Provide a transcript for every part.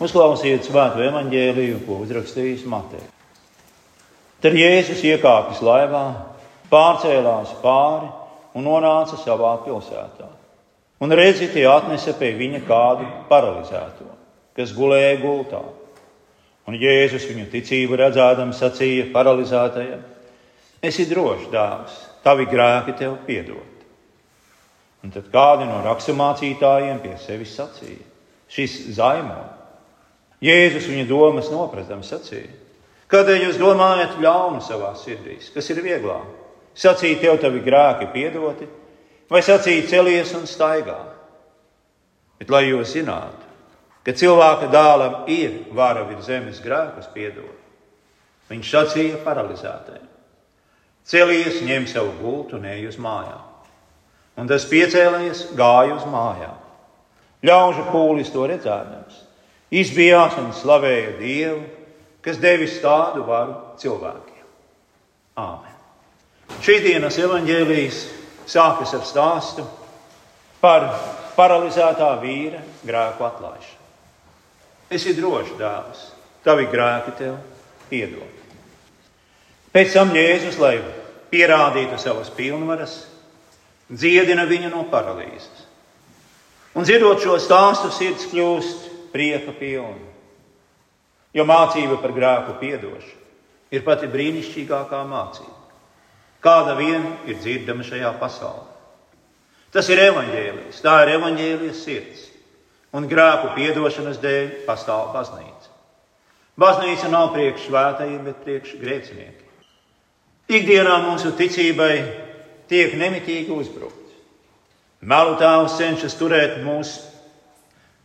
Uzklausiet svēto evaņģēliju, ko uzrakstījis Matei. Tad Jēzus iekāpis laivā, pārcēlās pāri un nonāca savā pilsētā. Un redzi, tie atnesa pie viņa kādu paralizēto, kas gulēja gultā. Un Jēzus viņu ticību redzēdams sacīja paralizētajam: Esi drošs, dēls, tavi grēki tev piedod. Un tad kādi no raksturmācītājiem pie sevis sacīja: Šis zaimo. Jēzus viņa domas nopratams sacīja: Kādēļ jūs domājat ļaunu savā sirdīs, kas ir vieglāk? Sacīt, tev tavi grēki piedoti, vai sacīt, celies un staigā? Bet lai jūs zinātu, ka cilvēka dēlam ir vara virs zemes grēkus piedot, viņš sacīja paralizētajiem: Celies, ņem savu gultu un ej uz mājām. Un tas piecēlējies, gāja uz mājām. Ļaužu pūlis to redzēdams, izbijās un slavēja Dievu, kas devis tādu varu cilvēkiem. Āmen. Šīs dienas evaņģēlijas sākas ar stāstu par paralizētā vīra grēku atlaišanu. Esi drošs, dēls, tavi grēki tev piedod. Pēc tam Jēzus, lai pierādītu savas pilnvaras, dziedina viņu no paralīzes. Un dzirdot šo stāstu, sirds kļūst prieka pilna. Jo mācība par grēku piedošanu ir pati brīnišķīgākā mācība, kāda vien ir dzirdama šajā pasaulē. Tas ir evaņģēlijs, tā ir evaņģēlijas sirds, un grēku piedošanas dēļ pastāv baznīca. Baznīca nav priekš svētajiem, bet priekš grēciniekiem. Ikdienā mūsu ticībai tiek nemitīgi uzbrukts. Melu tēvs cenšas turēt mūs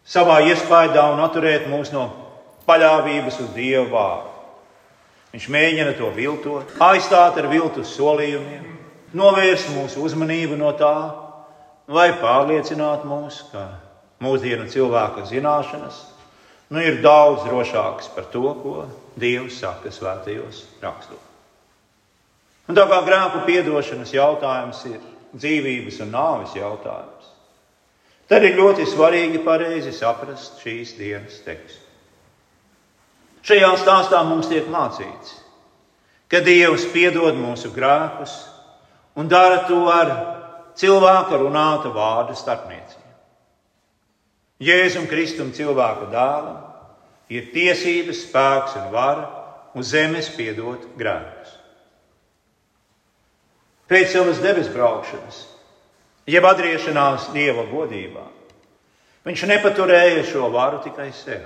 savā iespējā un atturēt mūs no paļāvības uz Dievu vārdu. Viņš mēģina to viltot, aizstāt ar viltus solījumiem, novērst mūsu uzmanību no tā, lai pārliecinātu mūs, ka mūsdienu cilvēka zināšanas nu, ir daudz drošākas par to, ko Dievs saka svētajos rakstos. Un tā kā grēku piedošanas jautājums ir dzīvības un nāves jautājums, tad ir ļoti svarīgi pareizi saprast šīs dienas tekstu. Šajā stāstā mums tiek mācīts, ka Dievs piedod mūsu grēkus un dara to ar cilvēka runāta vārda starpniecību. Jēzum Kristum cilvēka dēlam ir tiesības, spēks un vara uz zemes piedot grēkus pēc savas debes braukšanas, jeb atgriešanās Dieva godībā. Viņš nepaturēja šo varu tikai sev.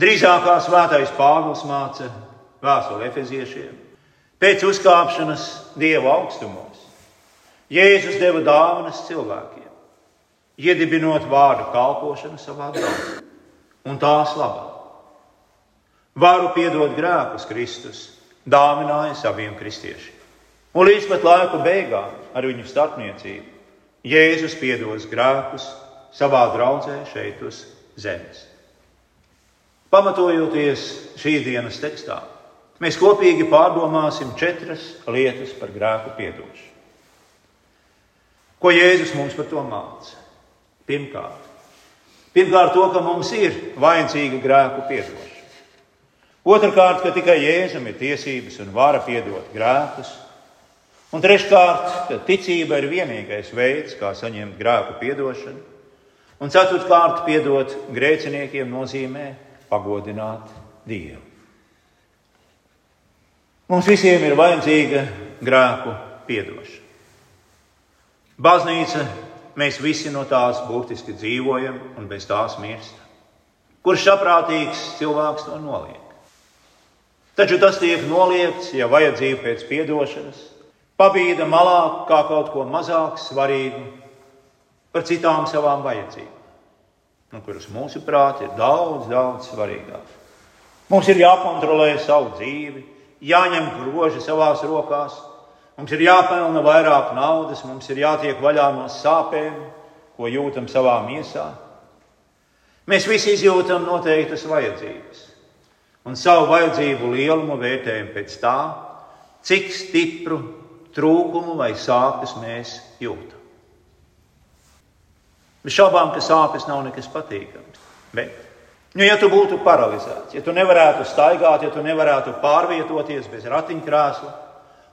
Drīzākā svētais Pāvils māca vēstuli efeziešiem. Pēc uzkāpšanas Dieva augstumos Jēzus deva dāvanas cilvēkiem, iedibinot vārdu kalpošanu savā draudzē un tās labā. Varu piedot grēkus Kristus dāvināja saviem kristiešiem. Un līdz pat laiku beigām ar viņu starpniecību Jēzus piedos grēkus savā draudzē šeit uz zemes. Pamatojoties šīs dienas tekstā, mēs kopīgi pārdomāsim četras lietas par grēku piedošanu. Ko Jēzus mums par to māca? Pirmkārt, pirmkārt to, ka mums ir vajadzīga grēku piedošana. Otrakārt, ka tikai Jēzum ir tiesības un vara piedot grēkus. Un treškārt, ticība ir vienīgais veids, kā saņemt grēku piedošanu. Un ceturtkārt, piedot grēciniekiem nozīmē pagodināt Dievu. Mums visiem ir vajadzīga grēku piedošana. Baznīca, mēs visi no tās burtiski dzīvojam un bez tās mirstam. Kurš saprātīgs cilvēks to noliek? Taču tas tiek noliegts, ja vajadzība pēc piedošanas pabīda malā kā kaut ko mazāk svarīgu par citām savām vajadzībām, nu, kuras mūsuprāt ir daudz, daudz svarīgākas. Mums ir jākontrolē savu dzīvi, jāņem groži savās rokās, mums ir jāpelna vairāk naudas, mums ir jātiek vaļā no sāpēm, ko jūtam savā miesā. Mēs visi izjūtam noteiktas vajadzības, un savu vajadzību lielumu vērtējam pēc tā, cik stipru trūkumu vai sāpes mēs jūtam. Bez šaubām, ka sāpes nav nekas patīkams. Bet, nu, ja tu būtu paralizēts, ja tu nevarētu staigāt, ja tu nevarētu pārvietoties bez ratiņkrēsla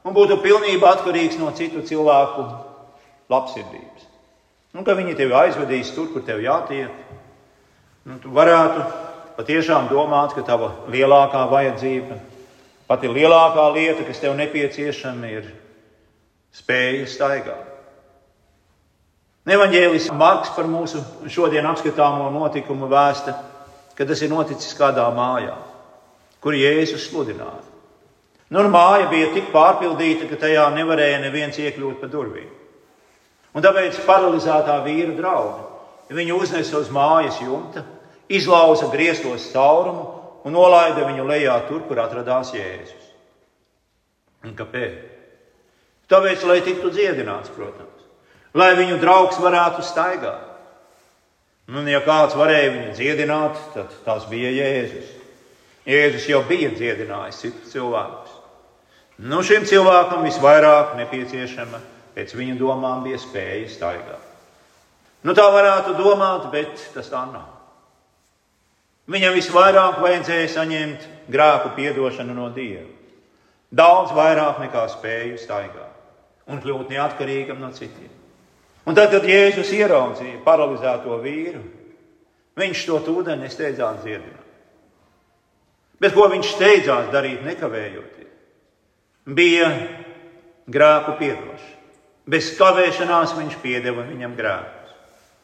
un būtu pilnībā atkarīgs no citu cilvēku labsirdības, nu, ka viņi tevi aizvedīs tur, kur tev jātiek, nu, tu varētu patiešām domāt, ka tava lielākā vajadzība, pati lielākā lieta, kas tev nepieciešama, ir spēja staigāt. Evanģēlis Marks par mūsu šodien apskatāmo notikumu vēsta, ka tas ir noticis kādā mājā, kur Jēzus sludināja. Nu, māja bija tik pārpildīta, ka tajā nevarēja neviens iekļūt pa durvīm. Un tāpēc paralizētā vīra draugi viņu uznesa uz mājas jumta, izlauza griestos caurumu un nolaida viņu lejā tur, kur atradās Jēzus. Un kāpēc? Tāpēc, lai tiktu dziedināts, protams lai viņu draugs varētu staigāt. Nu, un, ja kāds varēja viņu dziedināt, tad tas bija Jēzus. Jēzus jau bija dziedinājis citus cilvēkus. Nu, šim cilvēkam visvairāk nepieciešama pēc viņa domām bija spēja staigāt. Nu, tā varētu domāt, bet tas tā nav. Viņam visvairāk vajadzēja saņemt grēku piedošanu no Dieva. Daudz vairāk nekā spēju staigāt un kļūt neatkarīgam no citiem. Un tad, kad Jēzus ieraudzīja paralizēto vīru, viņš to ūdeni steidzās dziedināt. Bet ko viņš steidzās darīt, nekavējoties, bija grēku piedošana. Bez kavēšanās viņš piedeva viņam grēkus.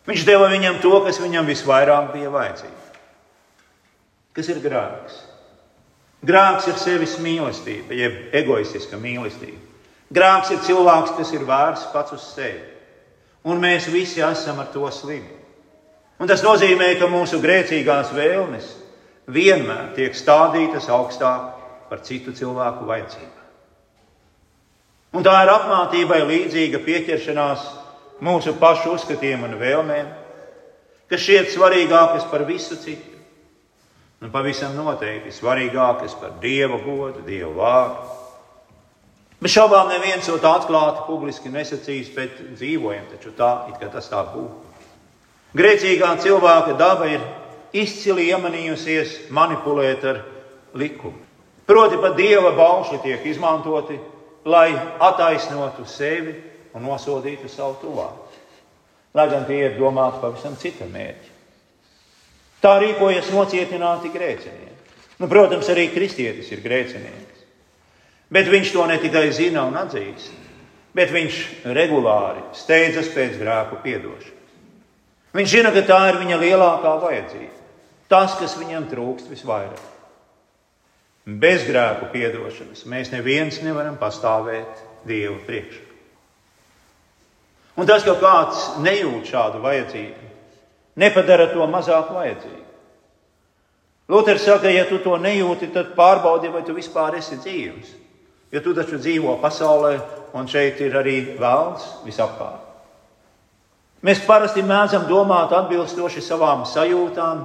Viņš deva viņam to, kas viņam visvairāk bija vajadzīgs. Kas ir grēks? Grēks ir sevis mīlestība, jeb egoistiska mīlestība. Grēks ir cilvēks, kas ir vērsts pats uz sevi un mēs visi esam ar to slimi. Un tas nozīmē, ka mūsu grēcīgās vēlmes vienmēr tiek stādītas augstāk par citu cilvēku vajadzībām. Un tā ir apmācībai līdzīga pieķeršanās mūsu pašu uzskatiem un vēlmēm, kas šķiet svarīgākas par visu citu. Un pavisam noteikti svarīgākas par Dieva godu, Dieva vārdu Bez šaubām neviens to atklāti publiski nesacīs, bet dzīvojam taču tā, it kā tas tā būtu. Grēcīgā cilvēka daba ir izcili iemanījusies manipulēt ar likumu. Proti, pat dieva baušļi tiek izmantoti, lai attaisnotu sevi un nosodītu savu tuvāku. Lai gan tie ir domāti pavisam cita mērķa. Tā rīkojas nocietināti grēcinieki. Nu, protams, arī kristietis ir grēcinieks. Bet viņš to ne tikai zina un atzīst, bet viņš regulāri steidzas pēc grēku piedošanas. Viņš zina, ka tā ir viņa lielākā vajadzība, tas, kas viņam trūkst visvairāk. Bez grēku piedošanas mēs neviens nevaram pastāvēt Dieva priekšā. Un tas, ka kāds nejūt šādu vajadzību, nepadara to mazāk vajadzīgu. Luters saka, ja tu to nejūti, tad pārbaudi, vai tu vispār esi dzīves. Jo tu taču dzīvo pasaulē, un šeit ir arī vēlns visapkārt. Mēs parasti mēdzam domāt atbilstoši savām sajūtām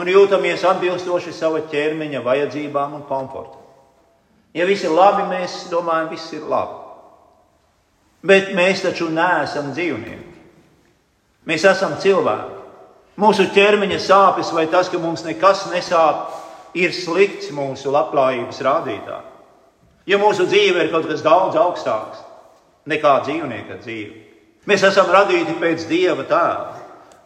un jūtamies atbilstoši sava ķermeņa vajadzībām un komfortam. Ja viss ir labi, mēs domājam, viss ir labi. Bet mēs taču neesam dzīvnieki. Mēs esam cilvēki. Mūsu ķermeņa sāpes vai tas, ka mums nekas nesāp, ir slikts mūsu labklājības rādītājs. Ja mūsu dzīve ir kaut kas daudz augstāks nekā dzīvnieka dzīve, mēs esam radīti pēc dieva tēva,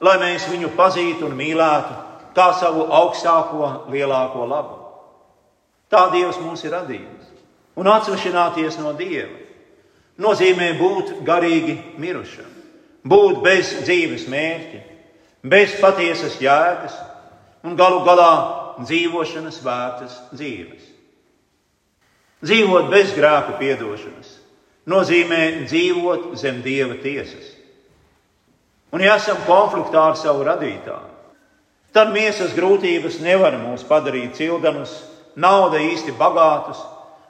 lai mēs viņu pazītu un mīlētu kā savu augstāko, lielāko labu. Tā Dievs mūs ir radījis. Un atsvešināties no Dieva nozīmē būt garīgi mirušam, būt bez dzīves mērķa, bez patiesas jēgas un galu galā dzīvošanas vērtas dzīves. Dzīvot bez grēku piedošanas nozīmē dzīvot zem dieva tiesas. Un, ja esam konfliktā ar savu radītāju, tad miesas grūtības nevar mūs padarīt cildanus, nauda īsti bagātus,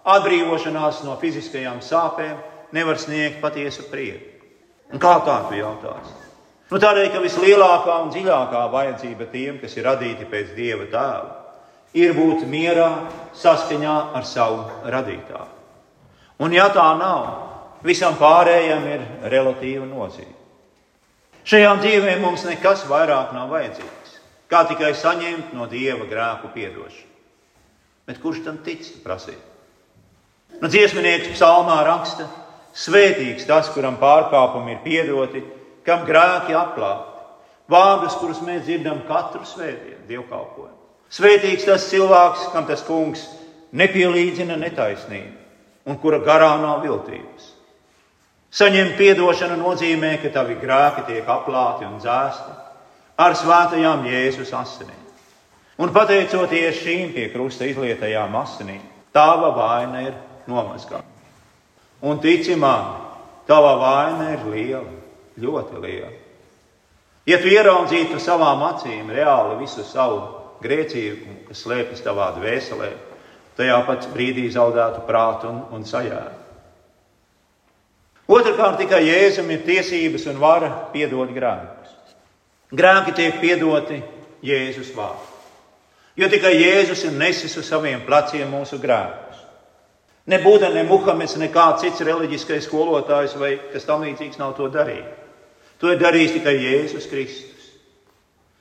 atbrīvošanās no fiziskajām sāpēm nevar sniegt patiesu prieku. Un kā tā tu jautāsi? Nu, tādēļ, ka vislielākā un dziļākā vajadzība tiem, kas ir radīti pēc dieva tēva, ir būt mierā saskaņā ar savu radītāju. Un ja tā nav, visam pārējiem ir relatīva nozīme. Šajā dzīvē mums nekas vairāk nav vajadzīgs. kā tikai saņemt no Dieva grēku piedošanu. Bet kurš tam tic, prasīt? Nu, dziesminieks psalmā raksta, svētīgs tas, kuram pārkāpumi ir piedoti, kam grēki atklāti. Vārdus, kurus mēs dzirdam katru svētdienu, dievkalpojumu. Svētīgs tas cilvēks, kam tas kungs nepielīdzina netaisnību un kura garā nav viltības. Saņemt atdošanu nozīmē, ka tavi grēki tiek aplāti un dzēsti ar svētajām Jēzus asinīm. Un pateicoties šīm pie krusta izlietajām asinīm, tava vaina ir nomazgāta. Un tici man, tava vaina ir liela, ļoti liela. Ja tu ieraudzītu savām acīm reāli visu savu grēcību, kas slēpjas tavā dvēselē, tajā pat brīdī zaudētu prātu un, un sajēgu. Otrakārt, tikai Jēzum ir tiesības un vara piedot grēkus. Grēki tiek piedoti Jēzus vārdā. Jo tikai Jēzus ir nesis uz saviem pleciem mūsu grēkus. Ne Buda, ne Muhameds, ne kāds cits reliģiskais skolotājs vai kas tam līdzīgs nav to darījis. To ir darījis tikai Jēzus Kristus.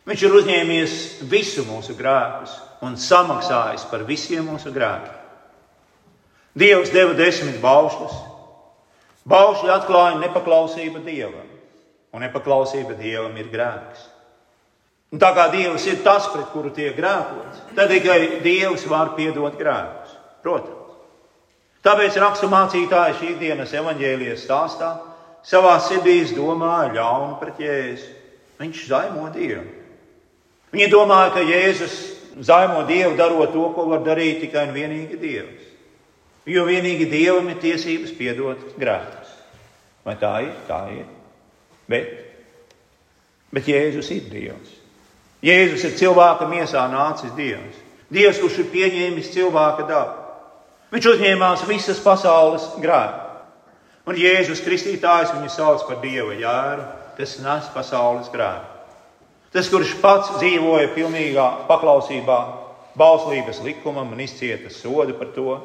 Viņš ir uzņēmies visu mūsu grēkus un samaksājis par visiem mūsu grēkiem. Dievs deva desmit baušļus. Baušļi atklāja nepaklausību Dievam, un nepaklausība Dievam ir grēks. Un tā kā Dievs ir tas, pret kuru tiek grēkots, tad tikai Dievs var piedot grēkus. Protams. Tāpēc raksturmācītāji šī dienas evaņģēlijas stāstā savā sirdī domāja ļaunu pret Jēzu. Viņš zaimo Dievu. Viņi domāja, ka Jēzus zaimo Dievu, darot to, ko var darīt tikai un vienīgi Dievs. Jo vienīgi Dievam ir tiesības piedot grēkus. Vai tā ir? Tā ir. Bet, bet Jēzus ir Dievs. Jēzus ir cilvēka miesā nācis Dievs. Dievs, kurš ir pieņēmis cilvēka dabu. Viņš uzņēmās visas pasaules grēku. Un Jēzus Kristītājs viņu sauc par Dieva jēru, kas nes pasaules grēku. Tas, kurš pats dzīvoja pilnīgā paklausībā, bauslības likumam un izcieta sodu par to,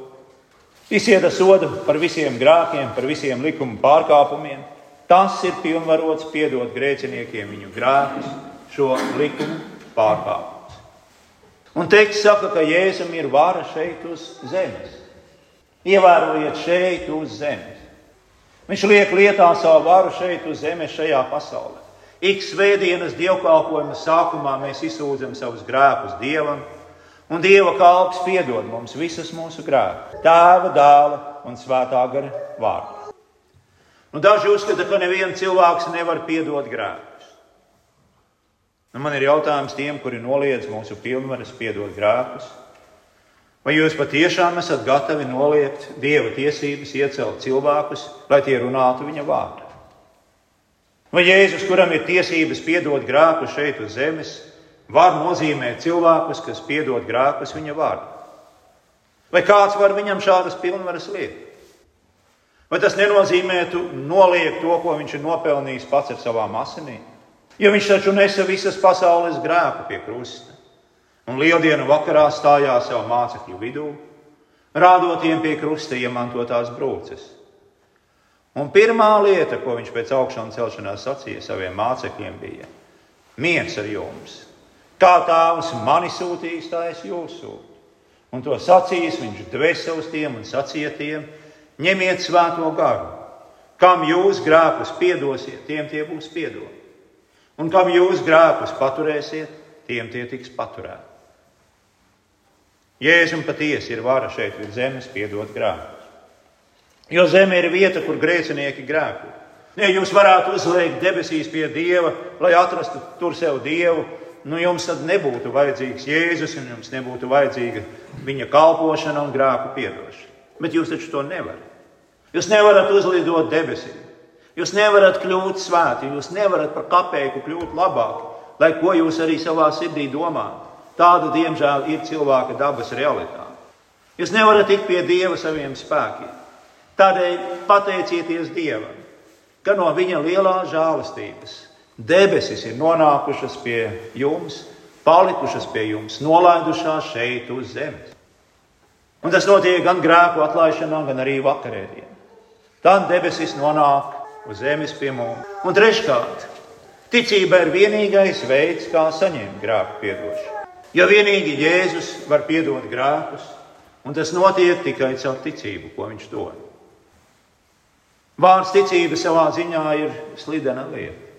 izcieta sodu par visiem grēkiem, par visiem likuma pārkāpumiem, tas ir pilnvarots piedot grēciniekiem viņu grēkus, šo likumu pārkāpumus. Un teksts saka, ka Jēzum ir vara šeit uz zemes. Ievērojiet šeit uz zemes. Viņš liek lietā savu varu šeit uz zemes, šajā pasaulē. Ik svētdienas dievkalpojuma sākumā mēs izsūdzam savus grēkus Dievam, un Dieva kalps piedod mums visus mūsu grēkus. Tēva, dēla un svētā gara vārdā. Nu, daži uzskata, ka neviens cilvēks nevar piedot grēkus. Nu, man ir jautājums tiem, kuri noliedz mūsu pilnvaras piedot grēkus. Vai jūs patiešām esat gatavi noliegt Dieva tiesības iecelt cilvēkus, lai tie runātu viņa vārdu? Vai Jēzus, kuram ir tiesības piedot grēkus šeit uz zemes, var nozīmēt cilvēkus, kas piedod grēkus viņa vārdā? Vai kāds var viņam šādas pilnvaras liekt? Vai tas nenozīmētu noliegt to, ko viņš ir nopelnījis pats ar savām asinīm? Jo viņš taču nesa visas pasaules grēku pie krusta un lieldienu vakarā stājās savu mācekļu vidū, rādot tiem pie krusta iemantotās brūces. Un pirmā lieta, ko viņš pēc augšām celšanās sacīja saviem mācekļiem, bija: Mieres ar jums! Kā tēvs mani sūtīs, tā es jūs sūtu. Un to sacījis viņš dvēseli uz tiem un sacīja tiem: Ņemiet svēto garu, kam jūs grēkus piedosiet, tiem tie būs piedoti. Un kam jūs grēkus paturēsiet, tiem tie tiks paturēti. Jēzum patiesi ir vara šeit virs zemes piedot grēkus. Jo zeme ir vieta, kur grēcinieki grēko. Ja jūs varētu uzliekt debesīs pie Dieva, lai atrastu tur sev Dievu, nu jums tad nebūtu vajadzīgs Jēzus, un jums nebūtu vajadzīga viņa kalpošana un grēku piedošana. Bet jūs taču to nevarat. Jūs nevarat uzlidot debesīm. Jūs nevarat kļūt svēti, jūs nevarat par kapeiku kļūt labāk, lai ko jūs arī savā sirdī domājat. Tāda, diemžēl, ir cilvēka dabas realitāte. Jūs nevarat tikt pie Dieva saviem spēkiem. Tādēļ pateicieties Dievam, ka no Viņa lielā žēlastības debesis ir nonākušas pie jums, palikušas pie jums, nolaidušās šeit uz zemes. Un tas notiek gan grēku atlaišanā, gan arī vakarēdienā. Tad debesis nonāk uz zemes pie mums. Un treškārt, Ticība ir vienīgais veids, kā saņemt grēku piedošanu. Jo vienīgi Jēzus var piedot grēkus, un tas notiek tikai caur ticību, ko viņš dod. Vārds ticība savā ziņā ir slidena lieta.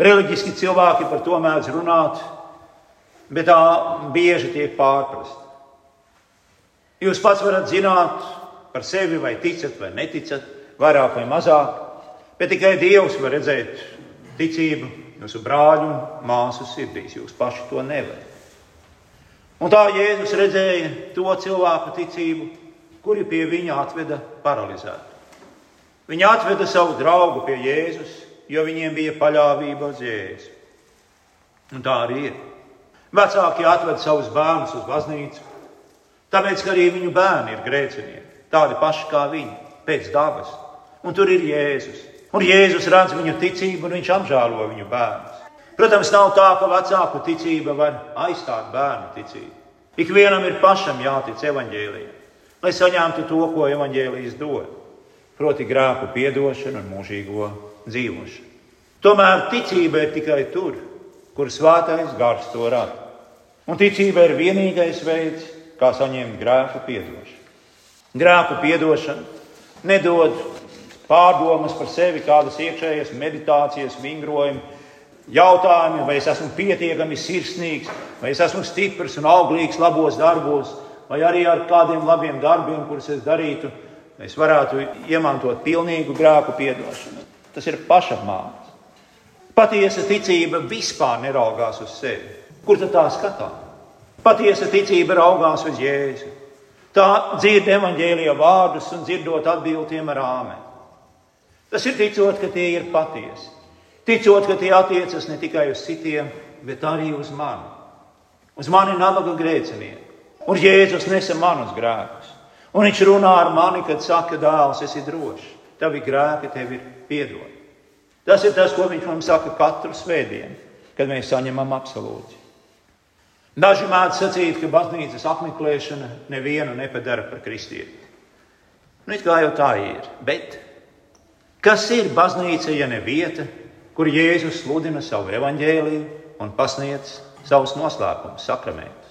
Reliģiski cilvēki par to mēdz runāt, bet tā bieži tiek pārprasta. Jūs pats varat zināt par sevi, vai ticat vai neticat, vairāk vai mazāk, bet tikai Dievs var redzēt ticību jūsu brāļu un māsu sirdīs. Jūs paši to nevarat. Un tā Jēzus redzēja to cilvēku ticību, kuri pie viņa atveda paralizētu. Viņa atveda savu draugu pie Jēzus, jo viņiem bija paļāvība uz Jēzu. Un tā arī ir. Vecāki atveda savus bērnus uz baznīcu, tāpēc, ka arī viņu bērni ir grēcinieki, tādi paši kā viņi, pēc dabas. Un tur ir Jēzus. Un Jēzus redz viņu ticību, un viņš apžēlo viņu bērnus. Protams, nav tā, ka vecāku ticība var aizstāt bērnu ticību. Ikvienam ir pašam jātic evaņģēlijam, lai saņemtu to, ko evaņģēlijas dod, proti, grēku piedošanu un mūžīgo dzīvošanu. Tomēr ticība ir tikai tur, kur svētais gars to rada. Un ticība ir vienīgais veids, kā saņemt grēku piedošanu. Grēku piedošana nedod pārdomas par sevi, kādas iekšējas meditācijas, vingrojumi, jautājumi, vai es esmu pietiekami sirsnīgs, vai es esmu stiprs un auglīgs labos darbos, vai arī ar kādiem labiem darbiem, kurus es darītu, es varētu iemantot pilnīgu grēku piedošanu. Tas ir pašapmāns. Patiesa ticība vispār neraugās uz sevi. Kur tad tā skatās? Patiesa ticība raugās uz Jēzu. Tā dzird evaņģēlīja vārdus un dzirdot atbildiem ar āmeni. Tas ir ticot, ka tie ir patiesi. Ticot, ka tie attiecas ne tikai uz citiem, bet arī uz mani. Uz mani nabaga grēcinieku. Un Jēzus nesa manus grēkus. Un viņš runā ar mani, kad saka, dēls, esi drošs. Tavi grēki tev ir piedoti. Tas ir tas, ko viņš mums saka katru svētdienu, kad mēs saņemam absolūti. Daži mēdz sacīt, ka baznīcas apmeklēšana nevienu nepadara par kristieti. Nu, kā jau tā ir, bet Kas ir baznīca, ja ne vieta, kur Jēzus sludina savu evaņģēliju un pasniedz savus noslēpumus, sakramentus?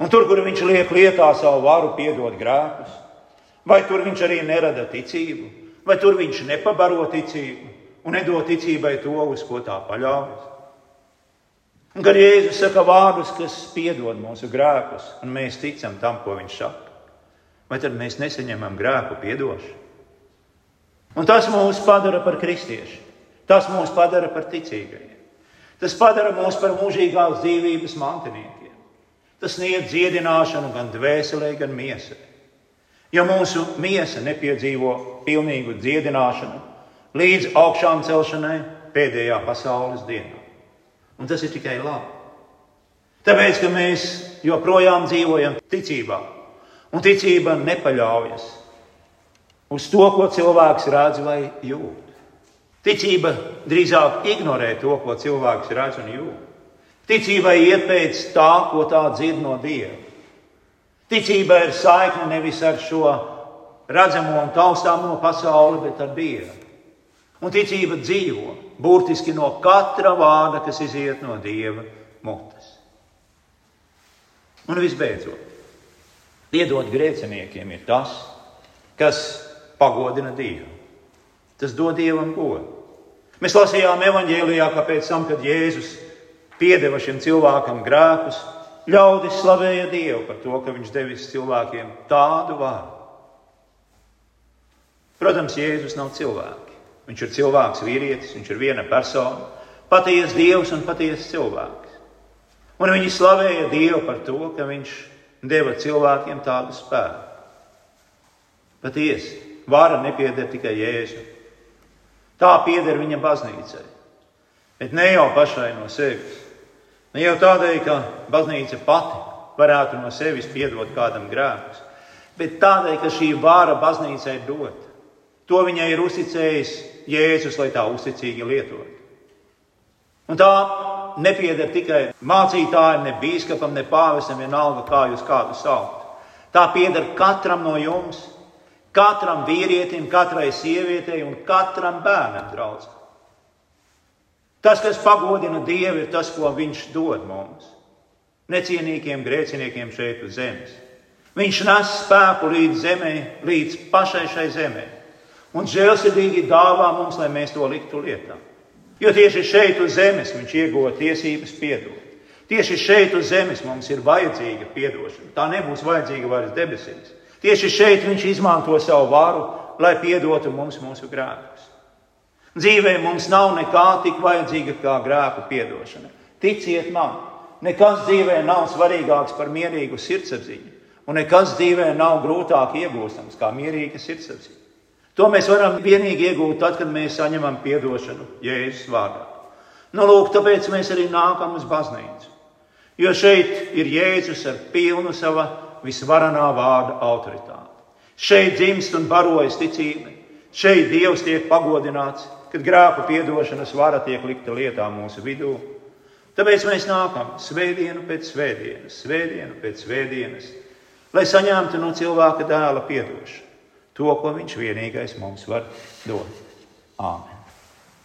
Un tur, kur viņš liek lietā savu varu piedot grēkus, vai tur viņš arī nerada ticību, vai tur viņš nepabaro ticību un nedod ticībai to, uz ko tā paļaujas? Un kad Jēzus saka vārdus, kas piedod mūsu grēkus, un mēs ticam tam, ko viņš saka, vai tad mēs nesaņemam grēku piedošanu? Un tas mūs padara par kristiešiem. Tas mūs padara par ticīgajiem. Tas padara mūs par mūžīgās dzīvības mantiniekiem. Tas sniedz dziedināšanu gan dvēselē, gan miesai. Ja mūsu miesa nepiedzīvo pilnīgu dziedināšanu līdz augšām celšanai pēdējā pasaules dienā, un tas ir tikai labi. Tāpēc, ka mēs joprojām dzīvojam ticībā, un ticība nepaļaujas uz to, ko cilvēks redz vai jūt. Ticība drīzāk ignorē to, ko cilvēks redz un jūt. Ticībai iet pēc tā, ko tā dzird no Dieva. Ticība ir saikne nevis ar šo redzamo un taustāmo pasauli, bet ar Dievu. Un ticība dzīvo burtiski no katra vārda, kas iziet no Dieva mutes. Un visbeidzot, piedot grēciniekiem ir tas, kas pagodina Dievu. Tas dod Dievam godu. Mēs lasījām evanģēlijā, ka pēc tam, kad Jēzus piedeva šim cilvēkam grēkus, ļaudis slavēja Dievu par to, ka viņš devis cilvēkiem tādu vārdu. Protams, Jēzus nav cilvēks. Viņš ir cilvēks, vīrietis, viņš ir viena persona, patiesa Dievs un patiesa cilvēks. Un viņi slavēja Dievu par to, ka viņš deva cilvēkiem tādu spēku. Patiesi, Vāra nepieder tikai Jēzu. Tā pieder viņa baznīcai. Bet ne jau pašai no sevis. Ne jau tādēļ, ka baznīca pati varētu no sevis piedot kādam grēkus, bet tādēļ, ka šī vāra baznīcai ir dota. To viņai ir uzticējis Jēzus, lai tā uzticīgi lietotu. Un tā nepieder tikai mācītājiem, ne bīskapam, ne pāvestam, vienalga, kā jūs kādu saukt. Tā pieder katram no jums, Katram vīrietim, katrai sievietei un katram bērnam draudzē. Tas, kas pagodina Dievu, ir tas, ko Viņš dod mums. Necienīgiem grēciniekiem šeit uz zemes. Viņš nes spēku līdz zemē, līdz pašai šai zemē. Un žēlsirdīgi dāvā mums, lai mēs to liktu lietā. Jo tieši šeit uz zemes viņš ieguva tiesības piedot. Tieši šeit uz zemes mums ir vajadzīga atdošana. Tā nebūs vajadzīga vairs debesīs. Tieši šeit viņš izmanto savu varu, lai piedotu mums mūsu grēkus. Dzīvē mums nav nekā tik vajadzīga kā grēku piedošana. Ticiet man, nekas dzīvē nav svarīgāks par mierīgu sirdsapziņu, un nekas dzīvē nav grūtāk iegūstams kā mierīga sirdsapziņa. To mēs varam vienīgi iegūt tad, kad mēs saņemam atdošanu Jēzus vārdā. Nu, lūk, tāpēc mēs arī nākam uz baznīcu. Jo šeit ir Jēzus ar pilnu sava visvarenā vārda autoritāti. Šeit dzimst un barojas ticība, šeit Dievs tiek pagodināts, kad grāku piedošanas vara tiek likta lietā mūsu vidū. Tāpēc mēs nākam svētdienu pēc svētdienas, svētdienu pēc svētdienas, lai saņemtu no cilvēka dēla piedošanu, to, ko viņš vienīgais mums var dot. Āmen!